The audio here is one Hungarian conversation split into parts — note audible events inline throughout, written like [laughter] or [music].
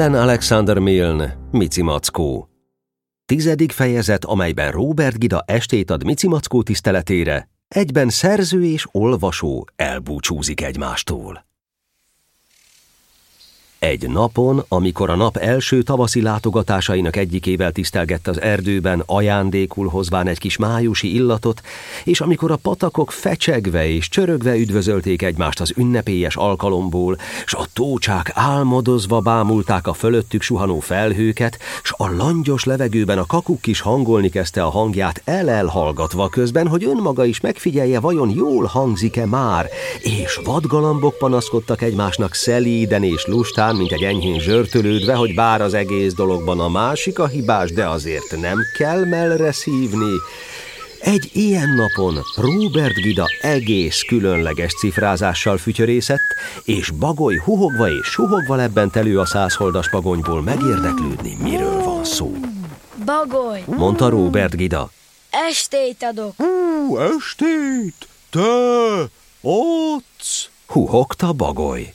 Ellen Alexander Milne, Mici Mackó. Tizedik fejezet, amelyben Robert Gida estét ad Mici Mackó tiszteletére, egyben szerző és olvasó elbúcsúzik egymástól. Egy napon, amikor a nap első tavaszi látogatásainak egyikével tisztelgett az erdőben, ajándékul hozván egy kis májusi illatot, és amikor a patakok fecsegve és csörögve üdvözölték egymást az ünnepélyes alkalomból, s a tócsák álmodozva bámulták a fölöttük suhanó felhőket, s a langyos levegőben a kakuk is hangolni kezdte a hangját elelhallgatva közben, hogy önmaga is megfigyelje, vajon jól hangzik-e már, és vadgalambok panaszkodtak egymásnak szelíden és lustán, után, mint egy enyhén zsörtölődve, hogy bár az egész dologban a másik a hibás, de azért nem kell mellre szívni. Egy ilyen napon Robert Gida egész különleges cifrázással fütyörészett, és Bagoly huhogva és suhogva lebbent elő a százholdas pagonyból megérdeklődni, miről van szó. Bagoly! Mondta Robert Gida. Estét adok! Hú, estét! Te! Ott! Huhogta Bagoly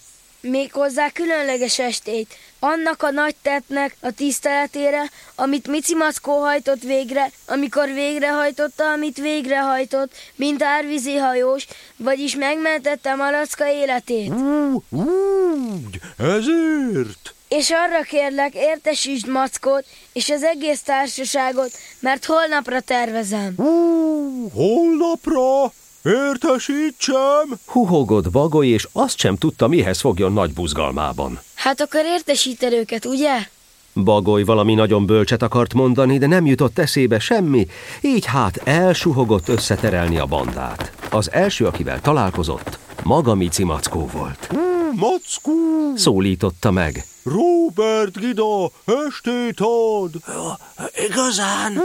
méghozzá különleges estét, annak a nagy tettnek a tiszteletére, amit Mici Mackó hajtott végre, amikor végrehajtotta, amit végrehajtott, mint árvízi hajós, vagyis megmentette Malacka életét. Ú, úgy, ezért! És arra kérlek, értesítsd Mackót és az egész társaságot, mert holnapra tervezem. Ú, holnapra? Értesítsem! Huhogott Bagoly, és azt sem tudta, mihez fogjon nagy buzgalmában. Hát akkor értesíted őket, ugye? Bagoly valami nagyon bölcset akart mondani, de nem jutott eszébe semmi, így hát elsuhogott összeterelni a bandát. Az első, akivel találkozott, maga Mici Mackó volt. Mm, Mackó! Szólította meg. Robert Gida, estét ad! Igazán?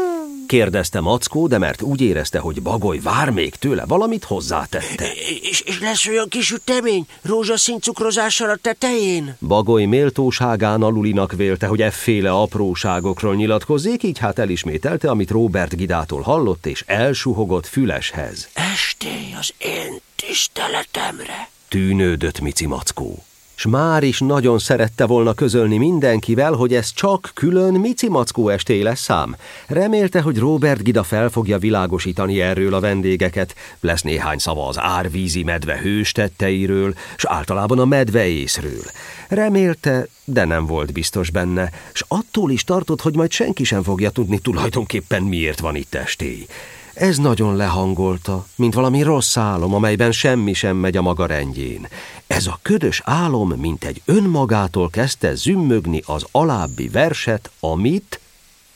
Kérdezte Mackó, de mert úgy érezte, hogy Bagoly vár még tőle, valamit hozzátette. És, és lesz olyan kis ütemény, rózsaszín cukrozással a tetején? Bagoly méltóságán alulinak vélte, hogy efféle apróságokról nyilatkozzék, így hát elismételte, amit Robert Gidától hallott, és elsuhogott füleshez. Esté az én tiszteletemre! Tűnődött Mici Mackó s már is nagyon szerette volna közölni mindenkivel, hogy ez csak külön Mici Mackó esté lesz szám. Remélte, hogy Robert Gida fel fogja világosítani erről a vendégeket, lesz néhány szava az árvízi medve hőstetteiről, s általában a medve észről. Remélte, de nem volt biztos benne, s attól is tartott, hogy majd senki sem fogja tudni tulajdonképpen miért van itt estély. Ez nagyon lehangolta, mint valami rossz álom, amelyben semmi sem megy a maga rendjén. Ez a ködös álom, mint egy önmagától kezdte zümmögni az alábbi verset, amit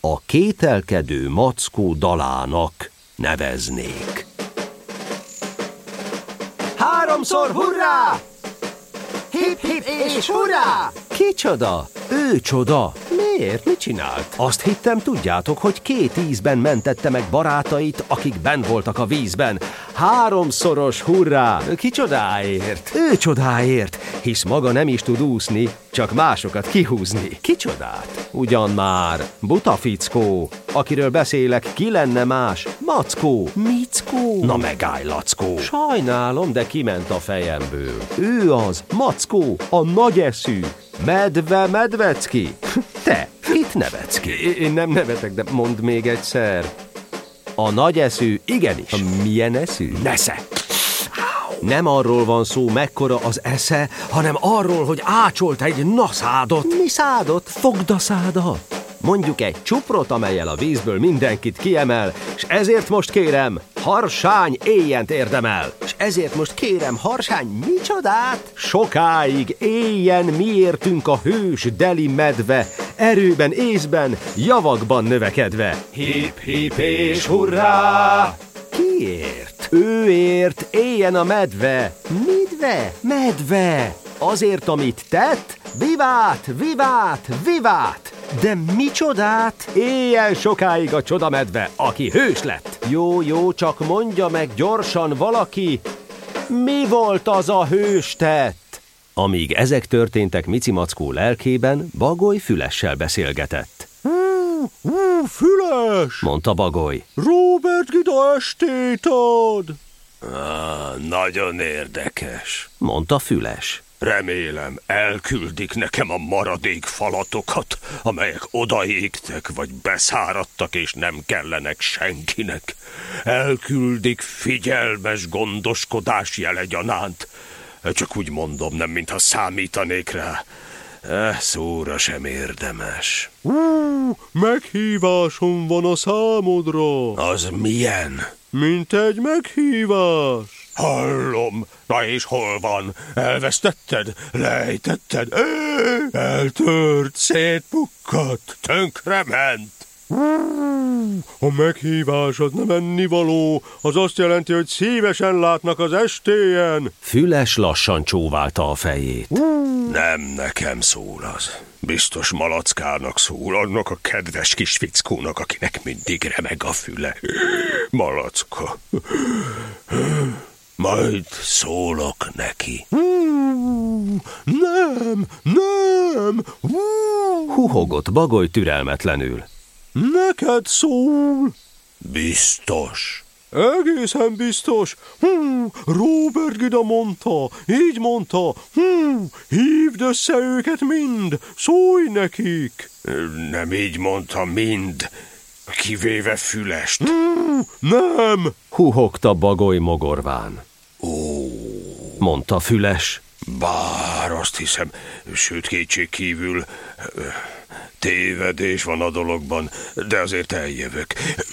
a kételkedő mackó dalának neveznék. Háromszor hurrá! Hip, hip és hurrá! Kicsoda? Ő csoda. Miért? Mit csinált? Azt hittem, tudjátok, hogy két ízben mentette meg barátait, akik ben voltak a vízben. Háromszoros hurrá! Kicsodáért? Ő csodáért, hisz maga nem is tud úszni, csak másokat kihúzni. Kicsodát? Ugyan már. Buta fickó. Akiről beszélek, ki lenne más? Mackó. Mickó. Na megállj, Lackó. Sajnálom, de kiment a fejemből. Ő az, Mackó, a nagy eszű. Medve Medvecki? [laughs] Te, itt nevetsz ki. Én nem nevetek, de mondd még egyszer. A nagy eszű, igenis. A milyen eszű? Nesze. Nem arról van szó, mekkora az esze, hanem arról, hogy ácsolt egy naszádot. Mi szádot? Fogdaszádat. Mondjuk egy csuprot, amelyel a vízből mindenkit kiemel, és ezért most kérem, harsány éjjent érdemel. És ezért most kérem, harsány micsodát? Sokáig éljen miértünk a hős deli medve, erőben, észben, javakban növekedve. Hip, hip és hurrá! Kiért? Őért éljen a medve. Midve? Medve. Azért, amit tett? Vivát, vivát, vivát! De micsodát? Éljen sokáig a csodamedve, aki hős lett. Jó, jó, csak mondja meg gyorsan valaki, mi volt az a hős tett? Amíg ezek történtek Mici Mackó lelkében, Bagoly fülessel beszélgetett. Hú, hú, füles! mondta Bagoly. Robert Gida estét ad! Ah, nagyon érdekes, mondta Füles. Remélem, elküldik nekem a maradék falatokat, amelyek odaégtek, vagy beszáradtak, és nem kellenek senkinek. Elküldik figyelmes gondoskodás jelegyanánt. Csak úgy mondom, nem mintha számítanék rá. Eh, szóra sem érdemes. Ú, meghívásom van a számodra. Az milyen? Mint egy meghívás. Hallom. Na és hol van? Elvesztetted? Lejtetted? Eltört, szétpukkadt, tönkrement. A meghívás az nem ennivaló, az azt jelenti, hogy szívesen látnak az estéjen. Füles lassan csóválta a fejét. Nem nekem szól az. Biztos malackának szól, annak a kedves kis fickónak, akinek mindig remeg a füle. Malacka. Majd szólok neki. Nem, nem, Huhogott bagoly türelmetlenül. Neked szól. Biztos. Egészen biztos. Hú, Robert Gida mondta, így mondta. Hú, hívd össze őket mind, szólj nekik. Nem így mondta mind, kivéve fülest. Hú, nem, Huhogta bagoly mogorván. Ó, mondta füles. Bár azt hiszem, sőt kétség kívül tévedés van a dologban, de azért eljövök.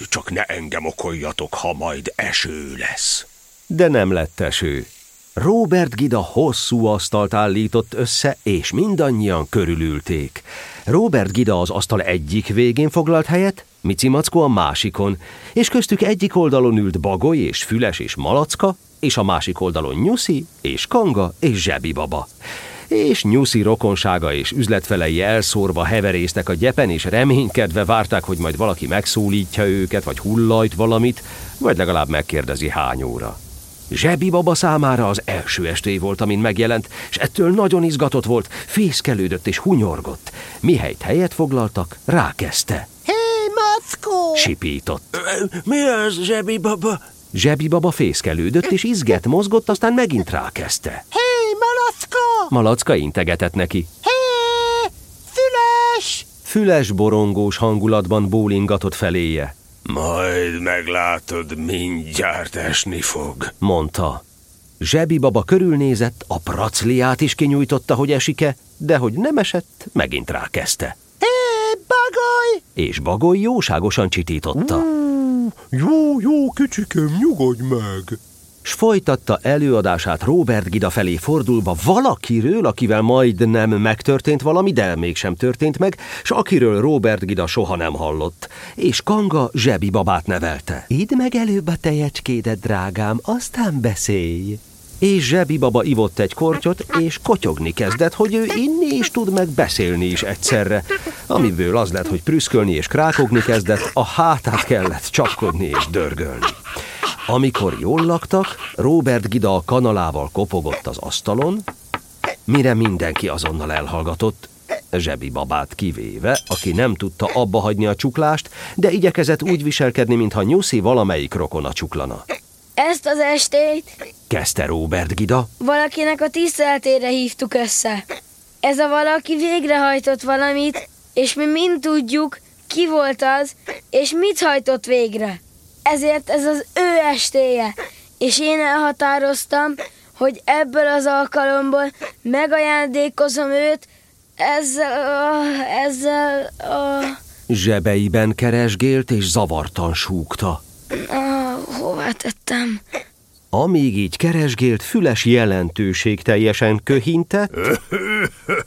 Csak ne engem okoljatok, ha majd eső lesz. De nem lett eső. Robert Gida hosszú asztalt állított össze, és mindannyian körülülték. Robert Gida az asztal egyik végén foglalt helyet, Mici Mackó a másikon, és köztük egyik oldalon ült Bagoly és Füles és Malacka, és a másik oldalon Nyuszi és Kanga és Zsebi baba. És Nyuszi rokonsága és üzletfelei elszórva heveréztek a gyepen, és reménykedve várták, hogy majd valaki megszólítja őket, vagy hullajt valamit, vagy legalább megkérdezi hány óra. Zsebi baba számára az első esté volt, amin megjelent, és ettől nagyon izgatott volt, fészkelődött és hunyorgott. Mihelyt helyet foglaltak, rákezdte. Hé, mackó! Sipított. Mi az, zsebi baba? Zsebi baba fészkelődött és izget mozgott, aztán megint rákezdte. Hé, malacka! Malacka integetett neki. Hé, füles! Füles borongós hangulatban bólingatott feléje. Majd meglátod, mindjárt esni fog, mondta. Zsebi baba körülnézett, a pracliát is kinyújtotta, hogy esike, de hogy nem esett, megint rákezdte. Hé, bagoly! És bagoly jóságosan csitította. jó, jó, kicsikém, nyugodj meg. S folytatta előadását Robert Gida felé fordulva valakiről, akivel majdnem megtörtént valami, de mégsem történt meg, s akiről Robert Gida soha nem hallott. És Kanga zsebi babát nevelte. Idd meg előbb a tejecskédet, drágám, aztán beszélj. És zsebi baba ivott egy kortyot, és kotyogni kezdett, hogy ő inni is tud, meg beszélni is egyszerre. Amiből az lett, hogy prüszkölni és krákogni kezdett, a hátát kellett csapkodni és dörgölni. Amikor jól laktak, Robert Gida a kanalával kopogott az asztalon, mire mindenki azonnal elhallgatott, zsebi babát kivéve, aki nem tudta abba hagyni a csuklást, de igyekezett úgy viselkedni, mintha Nyuszi valamelyik rokona csuklana. Ezt az estét Kezdte Robert Gida, valakinek a tiszteletére hívtuk össze. Ez a valaki végrehajtott valamit, és mi mind tudjuk, ki volt az, és mit hajtott végre. Ezért ez az ő estéje, és én elhatároztam, hogy ebből az alkalomból megajándékozom őt ezzel, a, ezzel a, zsebeiben keresgélt és zavartan súgta. a, hová tettem? Amíg így keresgélt, füles jelentőség teljesen köhintett,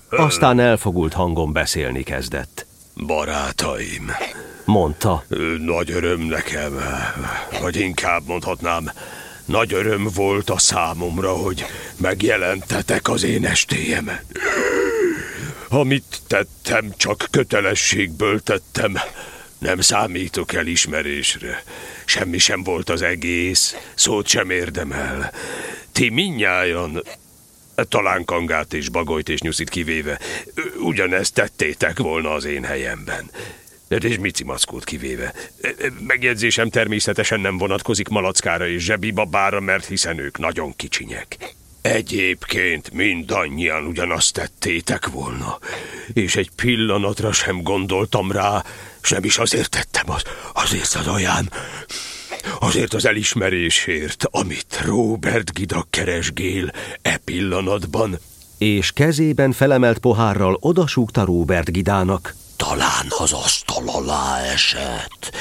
aztán elfogult hangon beszélni kezdett. Barátaim, mondta. Nagy öröm nekem, vagy inkább mondhatnám, nagy öröm volt a számomra, hogy megjelentetek az én estéjemen. Amit tettem, csak kötelességből tettem. Nem számítok elismerésre. Semmi sem volt az egész, szót sem érdemel. Ti minnyájan, talán Kangát és Bagolyt és Nyuszit kivéve, ugyanezt tettétek volna az én helyemben. És Mici Mackót kivéve. Megjegyzésem természetesen nem vonatkozik Malackára és Zsebi babára, mert hiszen ők nagyon kicsinyek. Egyébként mindannyian ugyanazt tettétek volna, és egy pillanatra sem gondoltam rá, sem is azért tettem az, azért Szadaján, azért az elismerésért, amit Robert Gida keresgél e pillanatban. És kezében felemelt pohárral odasúgta Robert Gidának. Talán az asztal alá esett.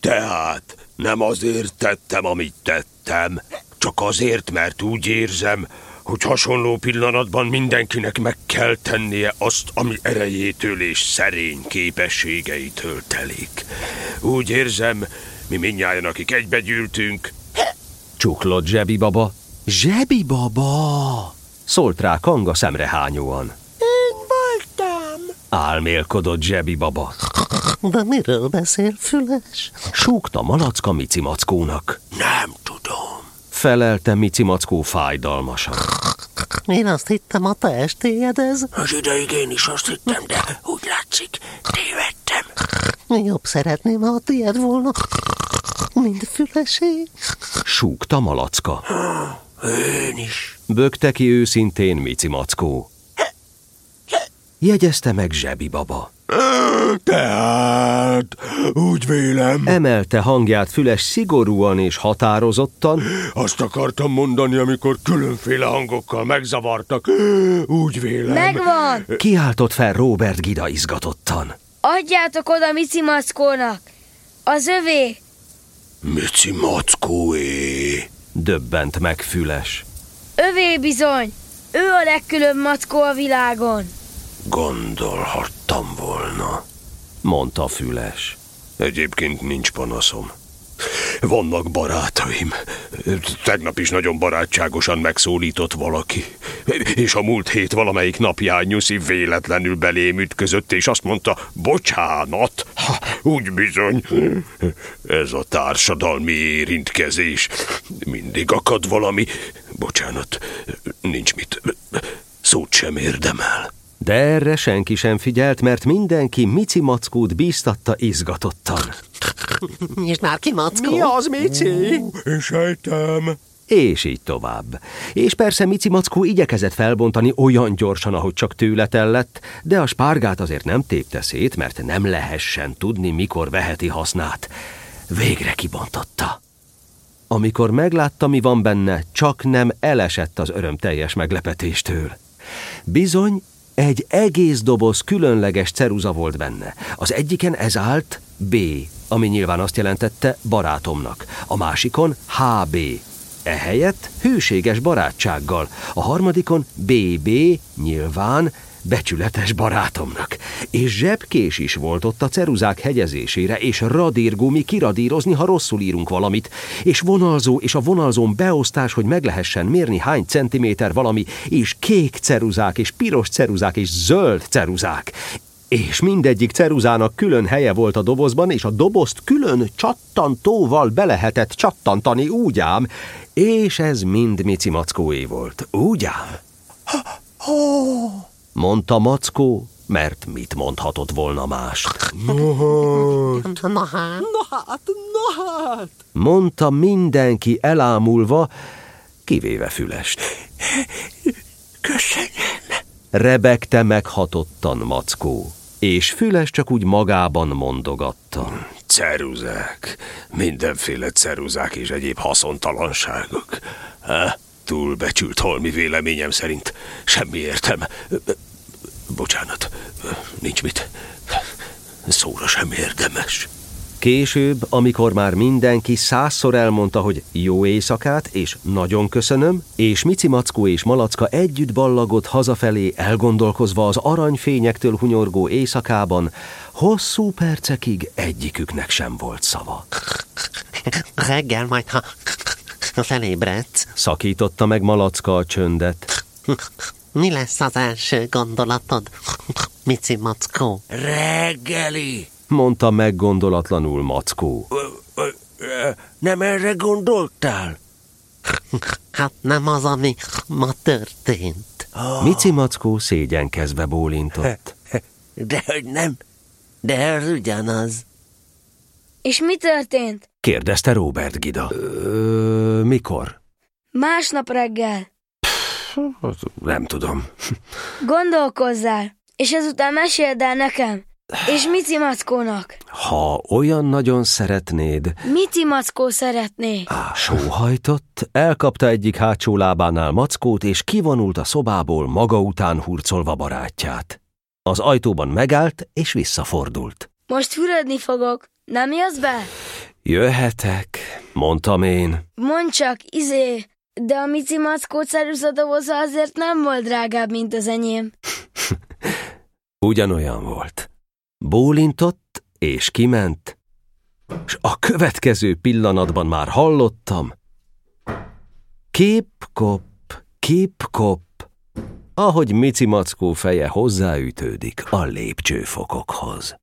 Tehát nem azért tettem, amit tettem, csak azért, mert úgy érzem, hogy hasonló pillanatban mindenkinek meg kell tennie azt, ami erejétől és szerény képességeitől telik. Úgy érzem, mi mindnyájan, akik egybegyűltünk. Csuklott Zsebi baba. Zsebi baba! Szólt rá Kanga szemrehányóan. Álmélkodott Zsebi baba. De miről beszél, Füles? Súgta malacka Mici mackónak. Nem tudom. Felelte Mici mackó fájdalmasan. Én azt hittem, a te estélyed ez. Az ideig én is azt hittem, de úgy látszik, tévedtem. Jobb szeretném, ha a tiéd volna, mint Fülesé. Súgta malacka. Én is. Bökte ki őszintén Mici mackó. Jegyezte meg Zsebi baba. Tehát, úgy vélem, Emelte hangját füles szigorúan és határozottan, azt akartam mondani, amikor különféle hangokkal megzavartak. Úgy vélem. Megvan! kiáltott fel Robert Gida izgatottan. Adjátok oda Mici Mackónak! Az övé! Mici mackóé. Döbbent meg füles. Övé bizony! Ő a legkülönbb mackó a világon! Gondolhattam volna. Mondta füles. Egyébként nincs panaszom. Vannak barátaim. Tegnap is nagyon barátságosan megszólított valaki. És a múlt hét valamelyik napján Nyuszi véletlenül belém ütközött, és azt mondta, bocsánat. Ha, úgy bizony. Ez a társadalmi érintkezés. Mindig akad valami. Bocsánat, nincs mit. Szót sem érdemel. De erre senki sem figyelt, mert mindenki Mici mackót bíztatta izgatottan. [laughs] És már ki, Mackó? az, Mici? Én sejtem. És így tovább. És persze Mici Mackó igyekezett felbontani olyan gyorsan, ahogy csak tőle tellett, de a spárgát azért nem tépte szét, mert nem lehessen tudni, mikor veheti hasznát. Végre kibontotta. Amikor meglátta, mi van benne, csak nem elesett az örömteljes meglepetéstől. Bizony, egy egész doboz különleges ceruza volt benne. Az egyiken ez állt B, ami nyilván azt jelentette barátomnak. A másikon HB, ehelyett hűséges barátsággal. A harmadikon BB, nyilván becsületes barátomnak. És zsebkés is volt ott a ceruzák hegyezésére, és radírgumi kiradírozni, ha rosszul írunk valamit, és vonalzó és a vonalzón beosztás, hogy meg lehessen mérni hány centiméter valami, és kék ceruzák, és piros ceruzák, és zöld ceruzák. És mindegyik ceruzának külön helye volt a dobozban, és a dobozt külön csattantóval be lehetett csattantani, úgy ám, és ez mind Mici Mackóé volt, úgy ám. Mondta Mackó, mert mit mondhatott volna mást. Na hát, Mondta mindenki elámulva, kivéve fülest. Köszönöm. Rebegte meghatottan Mackó, és füles csak úgy magában mondogatta. Ceruzák, mindenféle ceruzák és egyéb haszontalanságok. Ha, túlbecsült holmi véleményem szerint semmi értem. Bocsánat, nincs mit. Szóra sem érdemes. Később, amikor már mindenki százszor elmondta, hogy jó éjszakát, és nagyon köszönöm, és Mici Mackó és Malacka együtt ballagott hazafelé, elgondolkozva az aranyfényektől hunyorgó éjszakában, hosszú percekig egyiküknek sem volt szava. reggel majd, ha, ha felébredsz, Szakította meg Malacka a csöndet. mi lesz az első gondolatod, Mici Mackó? Reggeli! Mondta meggondolatlanul Mackó. Nem erre gondoltál? Hát nem az, ami ma történt. Mici Mackó szégyenkezve bólintott. De hogy nem, de ez ugyanaz. És mi történt? Kérdezte Robert Gida. Ö, mikor? Másnap reggel. Nem tudom. [laughs] Gondolkozzál, és ezután meséld el nekem, és Mici Mackónak. Ha olyan nagyon szeretnéd, Mici Mackó szeretné. Á, sóhajtott, elkapta egyik hátsó lábánál Mackót, és kivonult a szobából maga után hurcolva barátját. Az ajtóban megállt, és visszafordult. Most fürödni fogok. Nem jössz be? Jöhetek, mondtam én. Mondd csak, izé, de a Mici Mackó ceruzadoboza azért nem volt drágább, mint az enyém. [laughs] Ugyanolyan volt. Bólintott, és kiment, és a következő pillanatban már hallottam. Kip-kop, kip-kop, ahogy Mici Mackó feje hozzáütődik a lépcsőfokokhoz.